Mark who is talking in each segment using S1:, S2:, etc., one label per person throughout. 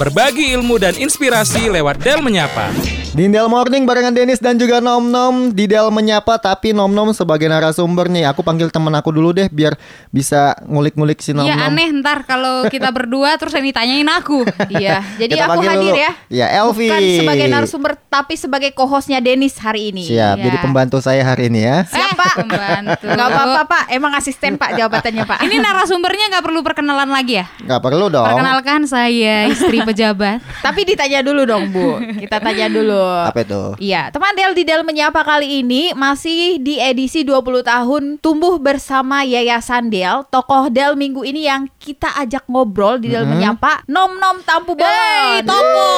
S1: Berbagi ilmu dan inspirasi lewat Del Menyapa.
S2: Di Del Morning barengan Dennis dan juga Nom Nom di Del menyapa tapi Nom Nom sebagai narasumber nih. Aku panggil temen aku dulu deh biar bisa ngulik-ngulik si Nom
S3: Iya
S2: Nom.
S3: aneh ntar kalau kita berdua terus yang ditanyain aku.
S4: Iya, jadi
S2: Kita
S4: aku hadir
S2: dulu.
S4: ya.
S2: Ya, Elvi.
S4: Bukan sebagai narasumber tapi sebagai co-hostnya Denis hari ini.
S2: Siap,
S3: Iya.
S2: jadi pembantu saya hari ini ya.
S4: Siap Pak.
S3: Pembantu.
S4: Gak apa-apa Pak, emang asisten Pak jabatannya Pak.
S3: Ini narasumbernya nggak perlu perkenalan lagi ya?
S2: Gak perlu dong.
S3: Perkenalkan saya istri pejabat.
S4: Tapi ditanya dulu dong Bu. Kita tanya dulu.
S2: Apa itu?
S4: Iya, teman Del di Del menyapa kali ini masih di edisi 20 tahun tumbuh bersama Yayasan Del. Tokoh Del minggu ini yang kita ajak ngobrol di Del menyapa Nom Nom Tampu Bolon.
S3: Hei, Toko,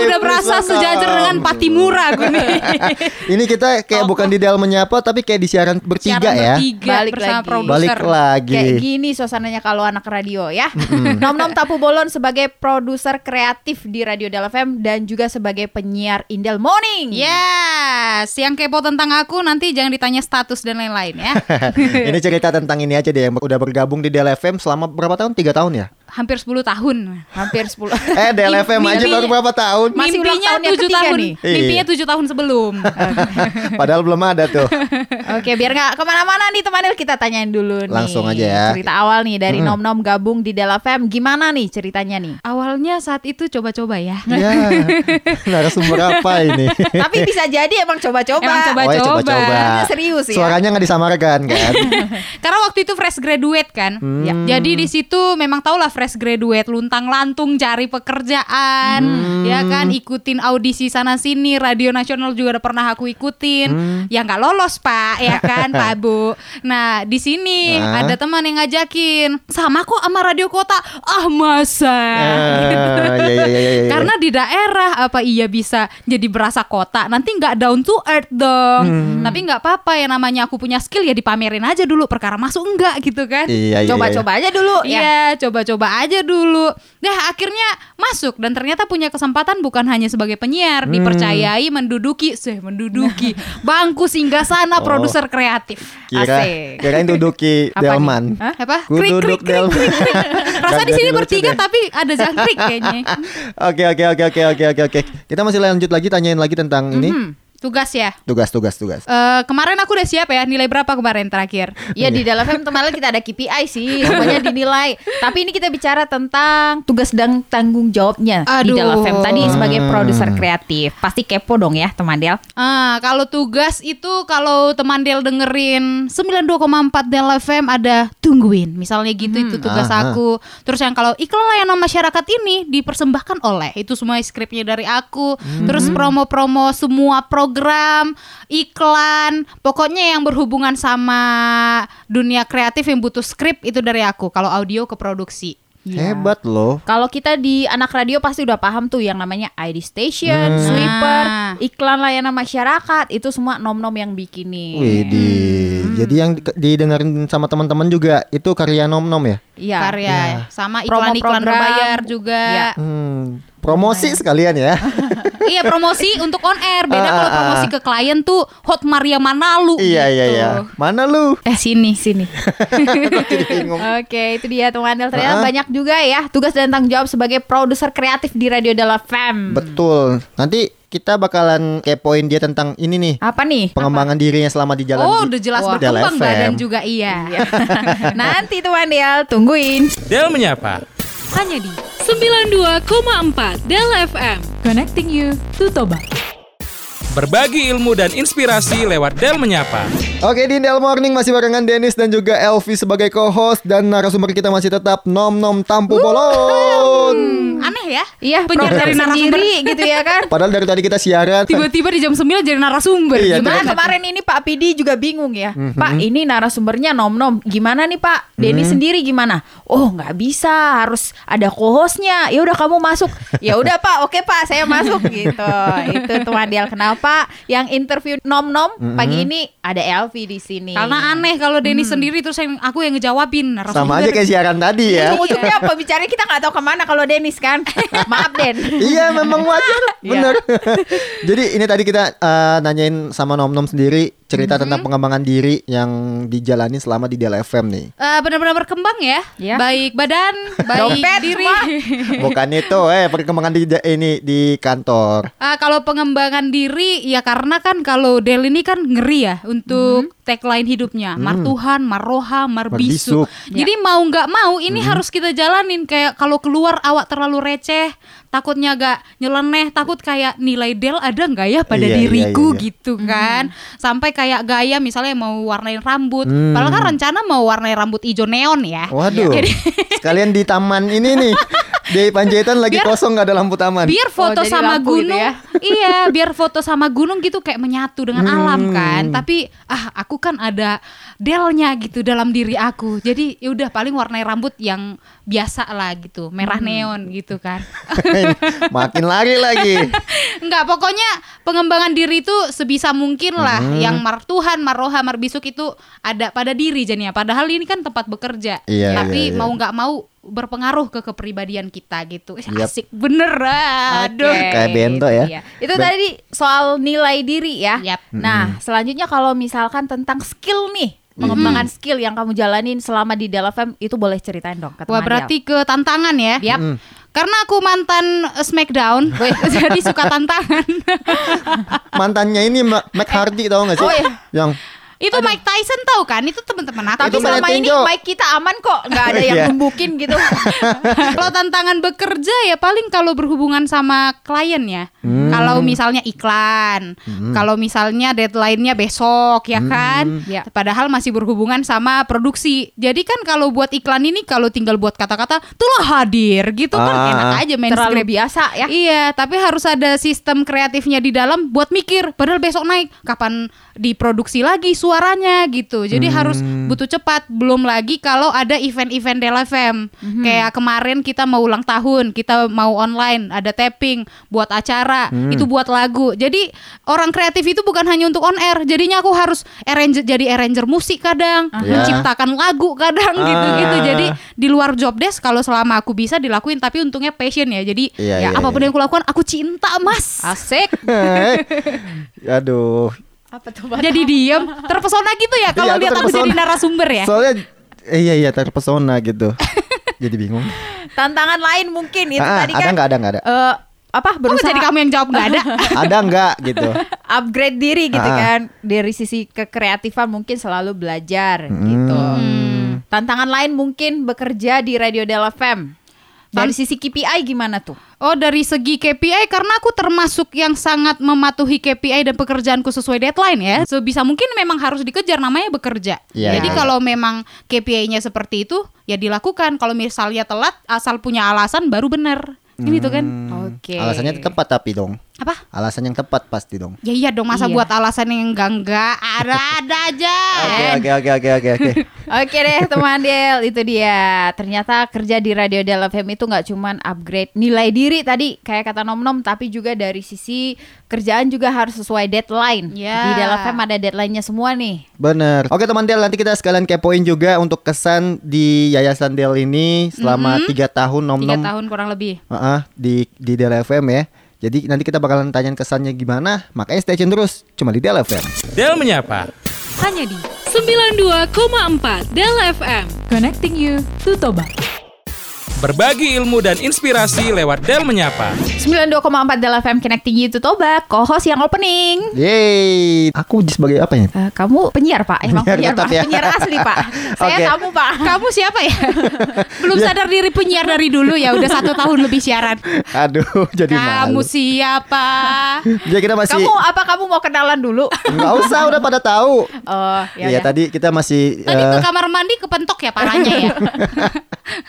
S3: udah berasa
S2: bersama.
S3: sejajar dengan Patimura gue nih.
S2: Ini kita kayak bukan di Del menyapa tapi kayak di siaran bertiga
S3: Siaran
S2: ya.
S3: Bertiga
S4: Balik
S3: bersama
S4: lagi.
S3: produser.
S2: Balik lagi.
S4: Kayak gini suasananya kalau anak radio ya. Nom Nom Tapu Bolon sebagai produser kreatif di Radio Del FM dan juga sebagai penyiar Indel Morning.
S3: Yes, yang kepo tentang aku nanti jangan ditanya status dan lain-lain ya.
S2: ini cerita tentang ini aja deh yang udah bergabung di Del FM selama berapa tahun? Tiga tahun ya?
S3: Hampir 10 tahun.
S4: Hampir 10.
S2: Eh Del FM aja
S3: Mimpi-
S2: baru berapa tahun?
S4: Masih ulang
S3: Mimpinya
S4: tahun yang
S3: 7
S4: ketiga
S3: tahun.
S4: nih.
S3: Mimpinya
S2: Iya.
S3: 7 tahun sebelum.
S2: Padahal belum ada tuh.
S4: Oke, biar nggak ke mana-mana nih teman kita tanyain dulu nih.
S2: Langsung aja ya.
S4: Cerita awal nih dari Nom Nom gabung di Del FM. Gimana nih ceritanya nih?
S3: Awalnya saat itu coba-coba ya.
S2: ya, narasumber apa ini?
S4: Tapi bisa jadi emang coba-coba.
S3: Emang coba-
S2: Oh, ya,
S3: coba-coba.
S4: Serius ya?
S2: Suaranya nggak disamarkan kan?
S3: Karena waktu itu fresh graduate kan.
S2: Hmm.
S3: Ya, Jadi di situ memang tau lah fresh graduate luntang lantung cari pekerjaan,
S2: Hmm.
S3: ya kan ikutin audisi sana sini, radio nasional juga udah pernah aku ikutin.
S2: Hmm.
S3: Ya nggak lolos pak, ya kan Pak Bu. Nah di sini
S2: Nah.
S3: ada teman yang ngajakin sama kok sama radio kota. Ah masa?
S2: Ah, iya, iya, iya, iya.
S3: Karena di daerah apa iya bisa jadi berasa kota nanti nggak down to earth dong
S2: Hmm.
S3: tapi nggak apa-apa ya namanya aku punya skill ya dipamerin aja dulu perkara masuk enggak gitu kan
S2: Iya, iya,
S4: Coba-coba aja dulu ya.
S3: Iya, coba-coba aja dulu. Nah, akhirnya masuk dan ternyata punya kesempatan bukan hanya sebagai penyiar,
S2: Hmm.
S3: dipercayai menduduki, seh menduduki bangku singgah sana
S2: Oh.
S3: produser kreatif.
S2: Kira,
S4: Asik.
S2: kirain duduki
S4: Apa nih?
S2: Delman.
S4: Hah?
S3: Apa?
S2: Ku duduk Delman.
S3: Rasa
S2: Gak
S3: di sini bertiga
S2: deh.
S3: tapi ada jangkrik kayaknya.
S2: Oke oke oke oke oke oke oke. Kita masih lanjut lagi tanyain lagi tentang ini
S3: Hmm, tugas ya.
S2: tugas tugas tugas.
S3: Eh, kemarin aku udah siap ya nilai berapa kemarin terakhir
S4: Iya di dalam film kemarin kita ada KPI sih semuanya dinilai. Tapi ini kita bicara tentang tugas dan tanggung jawabnya di
S3: Aduh.
S4: dalam film tadi sebagai
S2: Hmm.
S4: produser kreatif. Pasti kepo dong ya teman Del.
S3: Ah, kalau tugas itu kalau teman Del dengerin 92,4 Del FM ada tungguin. Misalnya gitu itu tugas
S2: Ah, ah.
S3: aku. Terus yang kalau iklan layanan masyarakat ini dipersembahkan oleh itu semua skripnya dari aku. Terus promo-promo semua program, iklan, pokoknya yang berhubungan sama dunia kreatif yang butuh skrip itu dari aku. Kalau audio ke produksi.
S2: Hebat loh.
S4: Kalau kita di anak radio pasti udah paham tuh yang namanya ID station,
S2: Hmm.
S4: sweeper,
S3: Nah.
S4: iklan layanan masyarakat itu semua nom-nom yang bikinin.
S2: Widih. Jadi yang di- didengerin sama teman-teman juga itu karya Nom Nom ya?
S4: Iya.
S3: Karya sama
S4: Promo
S3: iklan-iklan
S4: program.
S3: berbayar juga.
S4: Iya.
S2: Hmm. Promosi sekalian ya.
S3: iya promosi untuk on air beda
S2: Ah,
S3: kalau
S2: ah, ah.
S3: promosi ke klien tuh Hot Maria Manalu
S2: iya iya
S3: gitu.
S2: iya. Mana lu?
S3: eh sini sini.
S4: Oke, itu dia teman Del. Ternyata
S2: Ah.
S4: banyak juga ya tugas dan tanggung jawab sebagai produser kreatif di Radio Della Fam.
S2: Betul. Nanti kita bakalan kepoin dia tentang ini nih.
S4: Apa nih?
S2: Pengembangan dirinya selama di jalan.
S3: oh udah jelas
S4: Wah.
S2: Del
S3: berkembang
S2: FM.
S3: badan juga iya
S4: Nanti teman Del, tungguin.
S1: Del Menyapa.
S5: hanya di 92,4 Del FM. Connecting you to Toba.
S1: Berbagi ilmu dan inspirasi lewat Del Menyapa.
S2: Oke di Del Morning masih barengan Dennis dan juga Elvi sebagai co-host dan narasumber kita masih tetap Nom Nom Tampu Bolon.
S3: Aneh ya
S4: Iya,
S3: penyiar dari narasumber
S4: sendiri gitu ya kan.
S2: Padahal dari tadi kita siaran.
S3: tiba-tiba di jam 9 jadi narasumber
S2: Iya,
S3: gimana
S4: Gimana kemarin ini Pak Pidi juga bingung ya.
S2: Mhm.
S4: Pak ini narasumbernya nom-nom. Gimana nih Pak? Denny sendiri gimana? Oh nggak bisa, harus ada co-hostnya. Ya udah kamu masuk. Ya udah Pak, oke Pak, saya masuk gitu. Itu tuh Adel kenapa yang interview nom-nom
S2: Mhm.
S4: pagi ini ada Elvi di sini.
S3: karena aneh kalau Denny sendiri terus yang aku yang ngejawabin narasumber
S2: Sama aja kayak siaran tadi ya.
S4: Ujungnya pembicaranya kita nggak tahu ke mana kalau Denis kan. Maaf Den.
S2: iya memang wajar
S4: Iya.
S2: bener Jadi ini tadi kita eh, nanyain sama Nom Nom sendiri cerita tentang pengembangan diri yang dijalani selama di Del FM nih.
S3: Eh, benar-benar berkembang ya.
S4: Ya.
S3: Baik badan, baik diri.
S2: Bukan itu, eh perkembangan di ini di kantor.
S3: Ah, kalau pengembangan diri ya karena kan kalau Del ini kan ngeri ya untuk tagline hidupnya Martuhan, Maroha, Marbisuk.
S2: Marbisuk.
S3: Jadi mau nggak mau ini harus kita jalanin kayak kalau keluar awak terlalu receh, takutnya agak nyeleneh, takut kayak nilai Del ada nggak ya pada
S2: Iya, iya,
S3: diriku
S2: iya, iya.
S3: gitu kan. Sampai kayak gaya misalnya mau warnain rambut,
S2: Hmm.
S3: padahal kan rencana mau warnain rambut hijau neon ya.
S2: Waduh.
S3: Jadi
S2: Sekalian di taman ini nih. Di Panjaitan lagi
S3: Biar-
S2: kosong nggak ada lampu taman.
S3: biar foto
S4: jadi
S3: sama
S4: gitu
S3: gunung
S4: ya.
S3: iya biar foto sama gunung gitu kayak menyatu dengan
S2: Hmm.
S3: alam kan tapi ah aku kan ada delnya gitu dalam diri aku jadi ya udah paling warnai rambut yang biasa lah gitu merah
S4: Hmm.
S3: neon gitu kan
S2: Makin lari lagi.
S3: Enggak, pokoknya pengembangan diri itu sebisa mungkin lah
S2: Hmm.
S3: yang martuhan, maroha, marbisuk itu ada pada diri jadinya. Padahal ini kan tempat bekerja.
S2: Iya,
S3: Tapi
S2: iya, iya.
S3: mau nggak mau berpengaruh ke kepribadian kita gitu. Eh,
S2: Yap.
S3: Asik bener. Aduh.
S4: Oke,
S2: Kayak bento ya.
S4: iya. Itu
S2: Ben-
S4: tadi soal nilai diri ya.
S3: Yap.
S4: Nah, selanjutnya kalau misalkan tentang skill nih, pengembangan skill yang kamu jalanin selama di Delafem itu boleh ceritain dong ke
S3: Wah berarti ke tantangan ya.
S4: Yap.
S3: Karena aku mantan eh, Smackdown, jadi suka tantangan.
S2: Mantannya ini Ma- Mac Hardy tau gak sih?
S4: Oh, iya.
S2: Yang
S3: itu Mike Tyson tahu kan? Itu teman-teman aku.
S4: Tapi
S2: Itu
S4: selama ini mic kita aman kok, nggak ada yang
S2: Iya.
S4: numbukin gitu.
S3: kalau tantangan bekerja ya paling kalau berhubungan sama klien ya.
S2: Hmm.
S3: Kalau misalnya iklan, kalau misalnya deadline-nya besok ya kan.
S4: Ya.
S3: Padahal masih berhubungan sama produksi. Jadi kan kalau buat iklan ini kalau tinggal buat kata-kata tulah hadir gitu kan
S2: Ah,
S3: enak
S2: ah.
S3: aja main
S4: Terlalu
S3: script.
S4: biasa ya.
S3: Iya, tapi harus ada sistem kreatifnya di dalam buat mikir. Padahal besok naik, kapan diproduksi lagi suaranya gitu. Jadi harus butuh cepat. Belum lagi kalau ada event-event Del FM. Kayak kemarin kita mau ulang tahun, kita mau online, ada tapping, buat acara, itu buat lagu. Jadi orang kreatif itu bukan hanya untuk on air. Jadinya aku harus arranger jadi arranger musik kadang,
S2: Ya.
S3: menciptakan lagu kadang gitu-gitu.
S2: Ah.
S3: Jadi di luar job desk kalau selama aku bisa dilakuin tapi untungnya passion ya. Jadi
S2: Iya,
S3: ya
S2: iya,
S3: apa pun
S2: iya.
S3: yang aku lakukan aku cinta mas
S4: Asik.
S2: Aduh.
S4: Apa tuh?
S3: jadi diem terpesona gitu ya kalau
S2: Iya, aku
S3: lihat aku jadi narasumber ya
S2: Soalnya eh, iya iya terpesona gitu. Jadi bingung.
S4: Tantangan lain mungkin itu
S2: Ah,
S4: tadi
S2: ada
S4: kan.
S2: nggak ada nggak ada.
S4: eh, apa
S3: Kok
S4: berusaha
S3: jadi kamu yang jawab nggak ada
S2: Ada nggak gitu.
S4: upgrade diri gitu
S2: Ah.
S4: kan dari sisi kekreatifan mungkin selalu belajar gitu tantangan lain mungkin bekerja di Radio Del FM dari sisi KPI gimana tuh?
S3: Oh dari segi KPI karena aku termasuk yang sangat mematuhi KPI dan pekerjaanku sesuai deadline ya. Sebisa mungkin memang harus dikejar namanya bekerja.
S2: Iya.
S3: Jadi kalau memang KPI-nya seperti itu ya dilakukan. Kalau misalnya telat asal punya alasan baru bener Ini tuh kan?
S4: Oke.
S2: Alasannya tepat tapi dong.
S3: Apa?
S2: Alasan yang tepat pasti dong.
S3: Ya iya dong masa
S4: Iya.
S3: buat alasan yang enggak-enggak Ada-ada aja
S2: Oke oke oke oke oke oke.
S4: Oke deh teman Del itu dia ternyata kerja di Radio Del FM itu nggak cuman upgrade nilai diri tadi kayak kata Nom Nom tapi juga dari sisi kerjaan juga harus sesuai deadline
S3: Ya.
S4: di Del FM ada deadline-nya semua nih
S2: Bener. Oke teman Del nanti kita sekalian kepoin juga untuk kesan di Yayasan Del ini selama tiga tahun nom
S3: Tiga
S2: nom
S3: tahun kurang lebih
S2: Heeh, di di Del FM ya. Jadi nanti kita bakalan tanyain kesannya gimana. Makanya stay tune terus cuma di Del FM.
S1: Del menyapa.
S5: Hanya di 92,4 Del FM. Connecting you to Toba.
S1: Berbagi ilmu dan inspirasi lewat Del menyapa.
S4: 92,4 Del FM Connecting You to Toba co-host yang opening
S2: Yeay. Aku sebagai apa ya?
S4: Eh, kamu penyiar pak, emang
S2: Penyiar
S4: penyiar,
S2: tetap
S4: pak,
S2: ya.
S4: penyiar asli pak. Saya
S2: Oke.
S4: kamu pak.
S3: Kamu siapa ya? Belum sadar diri penyiar dari dulu ya Udah satu tahun lebih siaran
S2: Aduh, jadi
S3: Kamu
S2: malu.
S3: siapa?
S2: Ya kita masih
S4: Kamu apa kamu mau kenalan dulu?
S2: nggak usah udah pada tahu.
S4: Oh, ya,
S2: Iya
S4: udah.
S2: tadi kita masih
S3: Tadi ke
S2: eh,
S3: kamar mandi kepentok ya parahnya ya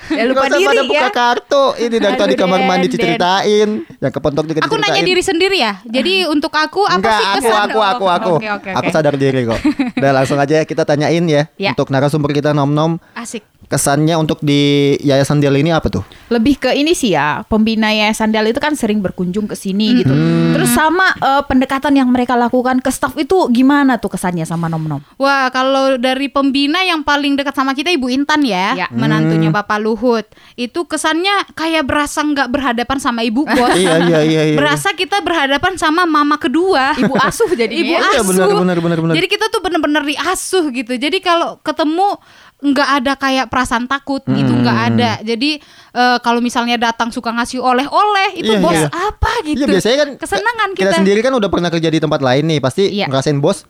S4: ya lupa diri
S2: pada
S4: ya.
S2: buka kartu. Ini dari tadi kamar
S4: Den,
S2: mandi
S4: Den.
S2: diceritain, yang kepentok juga
S3: Aku nanya diri sendiri ya Jadi untuk aku apa
S2: Enggak,
S3: sih
S2: aku,
S3: kesan
S2: aku, aku, aku,
S3: Oke oke
S2: aku
S3: oke
S2: sadar diri kok. Udah langsung aja kita tanyain ya,
S4: Ya.
S2: untuk narasumber kita Nom Nom.
S3: Asik
S2: Kesannya untuk di Yayasan Del ini apa tuh?
S4: Lebih ke ini sih ya, pembina Yayasan Del itu kan sering berkunjung ke sini gitu. Terus sama eh, pendekatan yang mereka lakukan ke staff itu gimana tuh kesannya sama Nom Nom?
S3: Wah kalau dari pembina yang paling dekat sama kita Ibu Intan ya,
S4: Ya.
S3: Menantunya
S2: Hmm.
S3: Bapak Luhut. Itu kesannya kayak berasa nggak berhadapan sama ibu bos.
S2: Iya iya iya. iya.
S3: Berasa kita berhadapan sama mama kedua.
S4: Ibu asuh jadinya.
S3: Ibu
S4: ya.
S2: Iya,
S3: asuh.
S2: benar, benar, benar, benar.
S3: Jadi kita tuh bener-bener diasuh gitu. Jadi kalau ketemu nggak ada kayak perasaan takut gitu
S2: Hmm.
S3: nggak ada. Jadi eh, kalau misalnya datang suka ngasih oleh-oleh itu
S2: Iya,
S3: bos
S2: iya.
S3: apa gitu.
S2: Iya biasanya kan
S3: kesenangan
S2: kita
S3: kita.
S2: sendiri kan udah pernah kerja di tempat lain nih, pasti
S4: Iya.
S2: ngerasain bos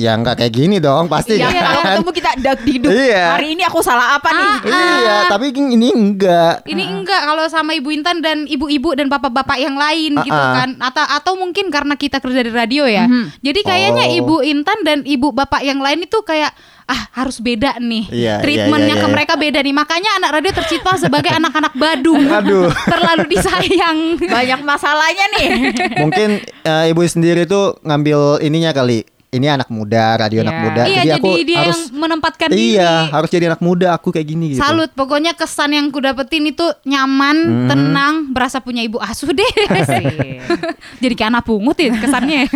S2: ya nggak kayak gini dong pasti
S4: Iya,
S2: kan.
S4: kalau ketemu kita dak diduk.
S2: Iya.
S4: Hari ini aku salah apa nih?
S2: Iya, tapi ini enggak.
S3: Ini enggak kalau sama Ibu Intan dan ibu-ibu dan bapak-bapak yang lain gitu
S2: Ah, ah.
S3: kan. Atau atau mungkin karena kita kerja di radio ya. Jadi kayaknya
S2: Oh.
S3: Ibu Intan dan ibu bapak yang lain itu kayak ah harus beda nih.
S2: Iya,
S3: Treatmentnya
S2: iya, iya,
S3: ke
S2: iya.
S3: mereka beda nih. Makanya anak radio tercipta sebagai anak-anak Badung.
S2: Aduh.
S3: Terlalu disayang.
S4: Banyak masalahnya nih.
S2: Mungkin eh, ibu sendiri tuh ngambil ininya kali. Ini anak muda, radio anak
S4: Iya.
S2: muda.
S3: iya,
S2: jadi
S3: jadi
S2: aku
S3: dia
S2: harus
S3: yang menempatkan
S2: Iya,
S3: diri.
S2: harus jadi anak muda aku kayak gini gitu.
S3: Salut, pokoknya kesan yang ku dapetin itu nyaman,
S2: Hmm.
S3: tenang, berasa punya ibu asuh deh. Jadi kayak anak pungut ya kesannya.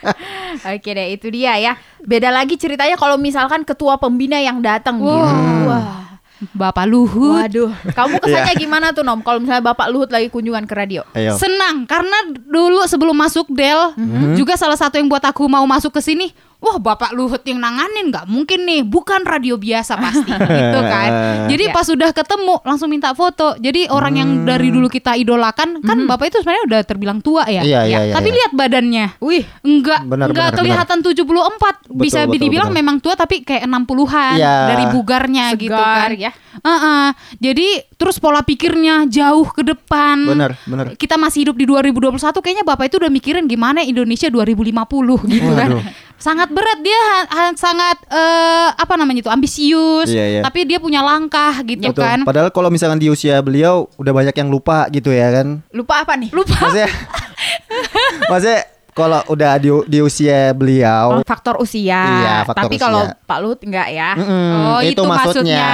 S4: Oke deh, itu dia ya. Beda lagi ceritanya kalau misalkan ketua pembina yang datang
S3: Wow.
S4: gitu. Wah.
S3: Bapak Luhut.
S4: Waduh, kamu kesannya
S2: Iya.
S4: gimana tuh Nom? Kalau misalnya Bapak Luhut lagi kunjungan ke radio.
S2: Ayo.
S3: Senang karena dulu sebelum masuk Del juga salah satu yang buat aku mau masuk ke sini. Wah bapak Luhut yang nanganin nggak mungkin nih, bukan radio biasa pasti gitu kan. Jadi
S4: Ya.
S3: pas sudah ketemu langsung minta foto. Jadi orang yang dari dulu kita idolakan kan bapak itu sebenarnya udah terbilang tua ya.
S2: Iya, iya, iya,
S3: Tapi
S2: iya.
S3: lihat badannya.
S4: Wih,
S3: Enggak,
S2: Benar,
S3: enggak
S2: benar,
S3: kelihatan 74 Bisa
S2: betul,
S3: dibilang
S2: benar.
S3: memang tua tapi kayak 60-an
S2: Iya.
S3: Dari bugarnya gitu
S4: Segar,
S3: kan
S4: ya.
S3: Heeh. Jadi terus pola pikirnya jauh ke depan
S2: Benar, benar.
S3: Kita masih hidup di 2021 Kayaknya Bapak itu udah mikirin gimana Indonesia 2050 gitu kan
S2: Waduh.
S3: Sangat berat dia ha- ha- sangat eh, apa namanya itu ambisius
S2: Iya, iya.
S3: Tapi dia punya langkah gitu
S2: Betul.
S3: kan
S2: Padahal kalau misalkan di usia beliau udah banyak yang lupa gitu ya kan.
S4: lupa apa nih?
S3: Lupa
S2: Maksudnya Maksudnya kalau udah di, di usia beliau
S4: Faktor usia.
S2: Iya, faktor
S4: Tapi kalau Pak Luhut enggak ya.
S2: Mm-mm,
S3: Oh itu, maksudnya.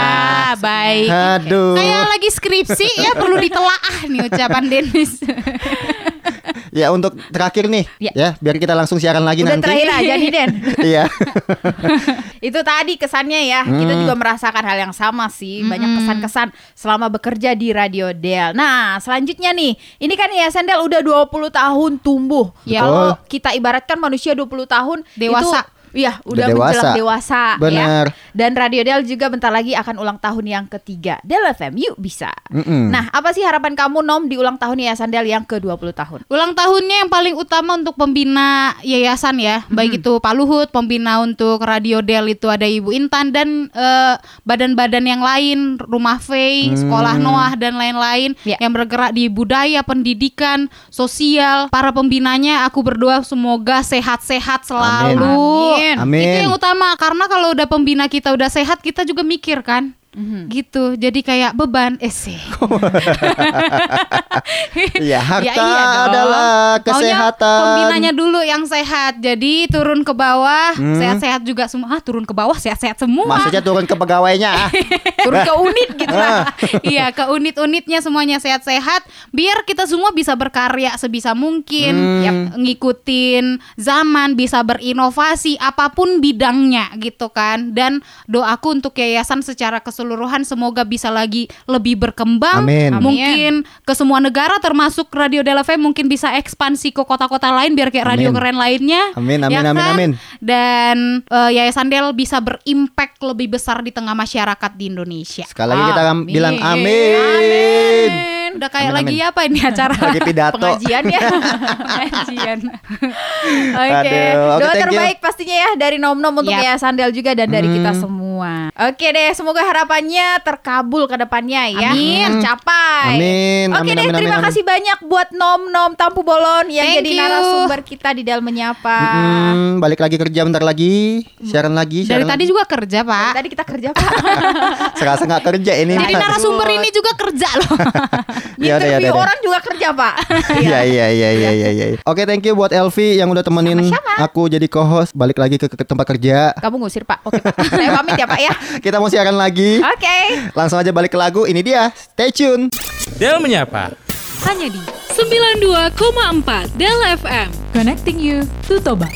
S3: Baik
S2: Aduh.
S3: Kayak lagi skripsi ya perlu ditelaah nih ucapan Denis.
S2: Ya untuk terakhir nih
S4: Ya.
S2: ya, biar kita langsung siaran lagi
S4: Udah
S2: nanti.
S4: terakhir aja nih Den.
S2: Iya.
S4: Itu tadi kesannya ya. Kita juga merasakan hal yang sama sih. Banyak kesan-kesan selama bekerja di Radio Del. Nah, selanjutnya nih. Ini kan Yayasan Del udah 20 tahun tumbuh.
S3: Ya.
S4: Kalau kita ibaratkan manusia 20 tahun
S3: Dewasa.
S4: Itu, Iya,
S2: Udah
S4: udah, menjelang
S2: dewasa.
S4: dewasa
S2: Bener.
S4: ya. Dan Radio Del juga bentar lagi akan ulang tahun yang ketiga. Del FM, yuk bisa.
S2: Mm-mm.
S4: Nah, apa sih harapan kamu Nom di ulang tahun Yayasan Del yang ke-20 tahun?
S3: Ulang tahunnya yang paling utama untuk pembina yayasan ya, baik itu Pak Luhut, pembina untuk Radio Del itu ada Ibu Intan dan eh, badan-badan yang lain, Rumah Fei, Sekolah Noah dan lain-lain
S4: Ya.
S3: yang bergerak di budaya, pendidikan, sosial. Para pembinanya aku berdoa semoga sehat-sehat selalu.
S4: Amin.
S2: Amin.
S3: Itu yang utama karena kalau udah pembina kita udah sehat, kita juga mikir kan. Gitu. Jadi kayak beban eh sih.
S2: Iya, harta
S3: Ya iya dong.
S2: adalah
S3: Maunya
S2: kesehatan.
S3: pembinanya dulu yang sehat. Jadi turun ke bawah, sehat-sehat juga semua. Ah, turun ke bawah sehat-sehat semua.
S2: Maksudnya turun ke pegawainya. ah.
S4: Turun ke unit gitu lah.
S3: iya, ke unit-unitnya semuanya sehat-sehat biar kita semua bisa berkarya sebisa mungkin,
S2: Hmm.
S3: Yap, ngikutin zaman, bisa berinovasi apa pun bidangnya gitu kan. Dan doaku untuk yayasan secara keseluruhan semoga bisa lagi lebih berkembang.
S2: Amin.
S3: Mungkin ke semua negara termasuk Radio Del FM mungkin bisa ekspansi ke kota-kota lain biar kayak radio
S2: Amin.
S3: keren lainnya.
S2: Amin, amin,
S3: ya
S2: amin,
S3: kan?
S2: amin.
S3: Dan eh, Yayasan Del bisa berimpact lebih besar di tengah masyarakat di Indonesia.
S2: Sekali lagi kita
S4: Amin.
S2: bilang amin.
S3: Udah kayak
S2: Amin,
S3: lagi
S2: amin.
S3: apa ini acara
S2: Lagi pidato.
S4: Pengajian ya.
S3: pengajian.
S4: Oke,
S2: Aduh, oke,
S4: doa
S2: thank you.
S4: terbaik pastinya ya dari Nom Nom untuk
S3: Yap.
S4: Yayasan Del juga dan dari
S2: Hmm.
S4: kita semua. Oke deh, semoga harapannya terkabul ke depannya ya.
S3: Amin.
S4: Tercapai.
S2: Amin,
S4: Oke
S2: amin,
S4: deh,
S2: amin,
S4: terima
S2: amin,
S4: kasih banyak buat Nom Nom Tampu Bolon yang
S3: Thank
S4: jadi
S3: you.
S4: narasumber kita di Del Menyapa.
S2: Mm, balik lagi kerja bentar lagi, siaran lagi.
S3: Dari
S2: siaran
S3: tadi
S2: lagi.
S3: juga kerja, Pak.
S4: Tadi kita kerja Pak.
S2: serasa nggak kerja ini.
S3: Jadi
S2: Pak.
S3: narasumber ini juga kerja loh.
S2: Ya ya udah, ya.
S4: orang juga kerja Pak.
S2: Iya iya iya iya iya. iya. Oke, thank you buat Elvi yang udah temenin aku jadi co-host balik lagi ke, ke tempat kerja.
S4: Kamu ngusir Pak. Oke Pak. Saya pamit ya Pak ya.
S2: Kita mau siaran lagi.
S4: Oke.
S2: Langsung aja balik ke lagu. Ini dia. Stay tune.
S1: Del menyapa.
S5: Hanya di 92,4 Del FM. Connecting you to Toba.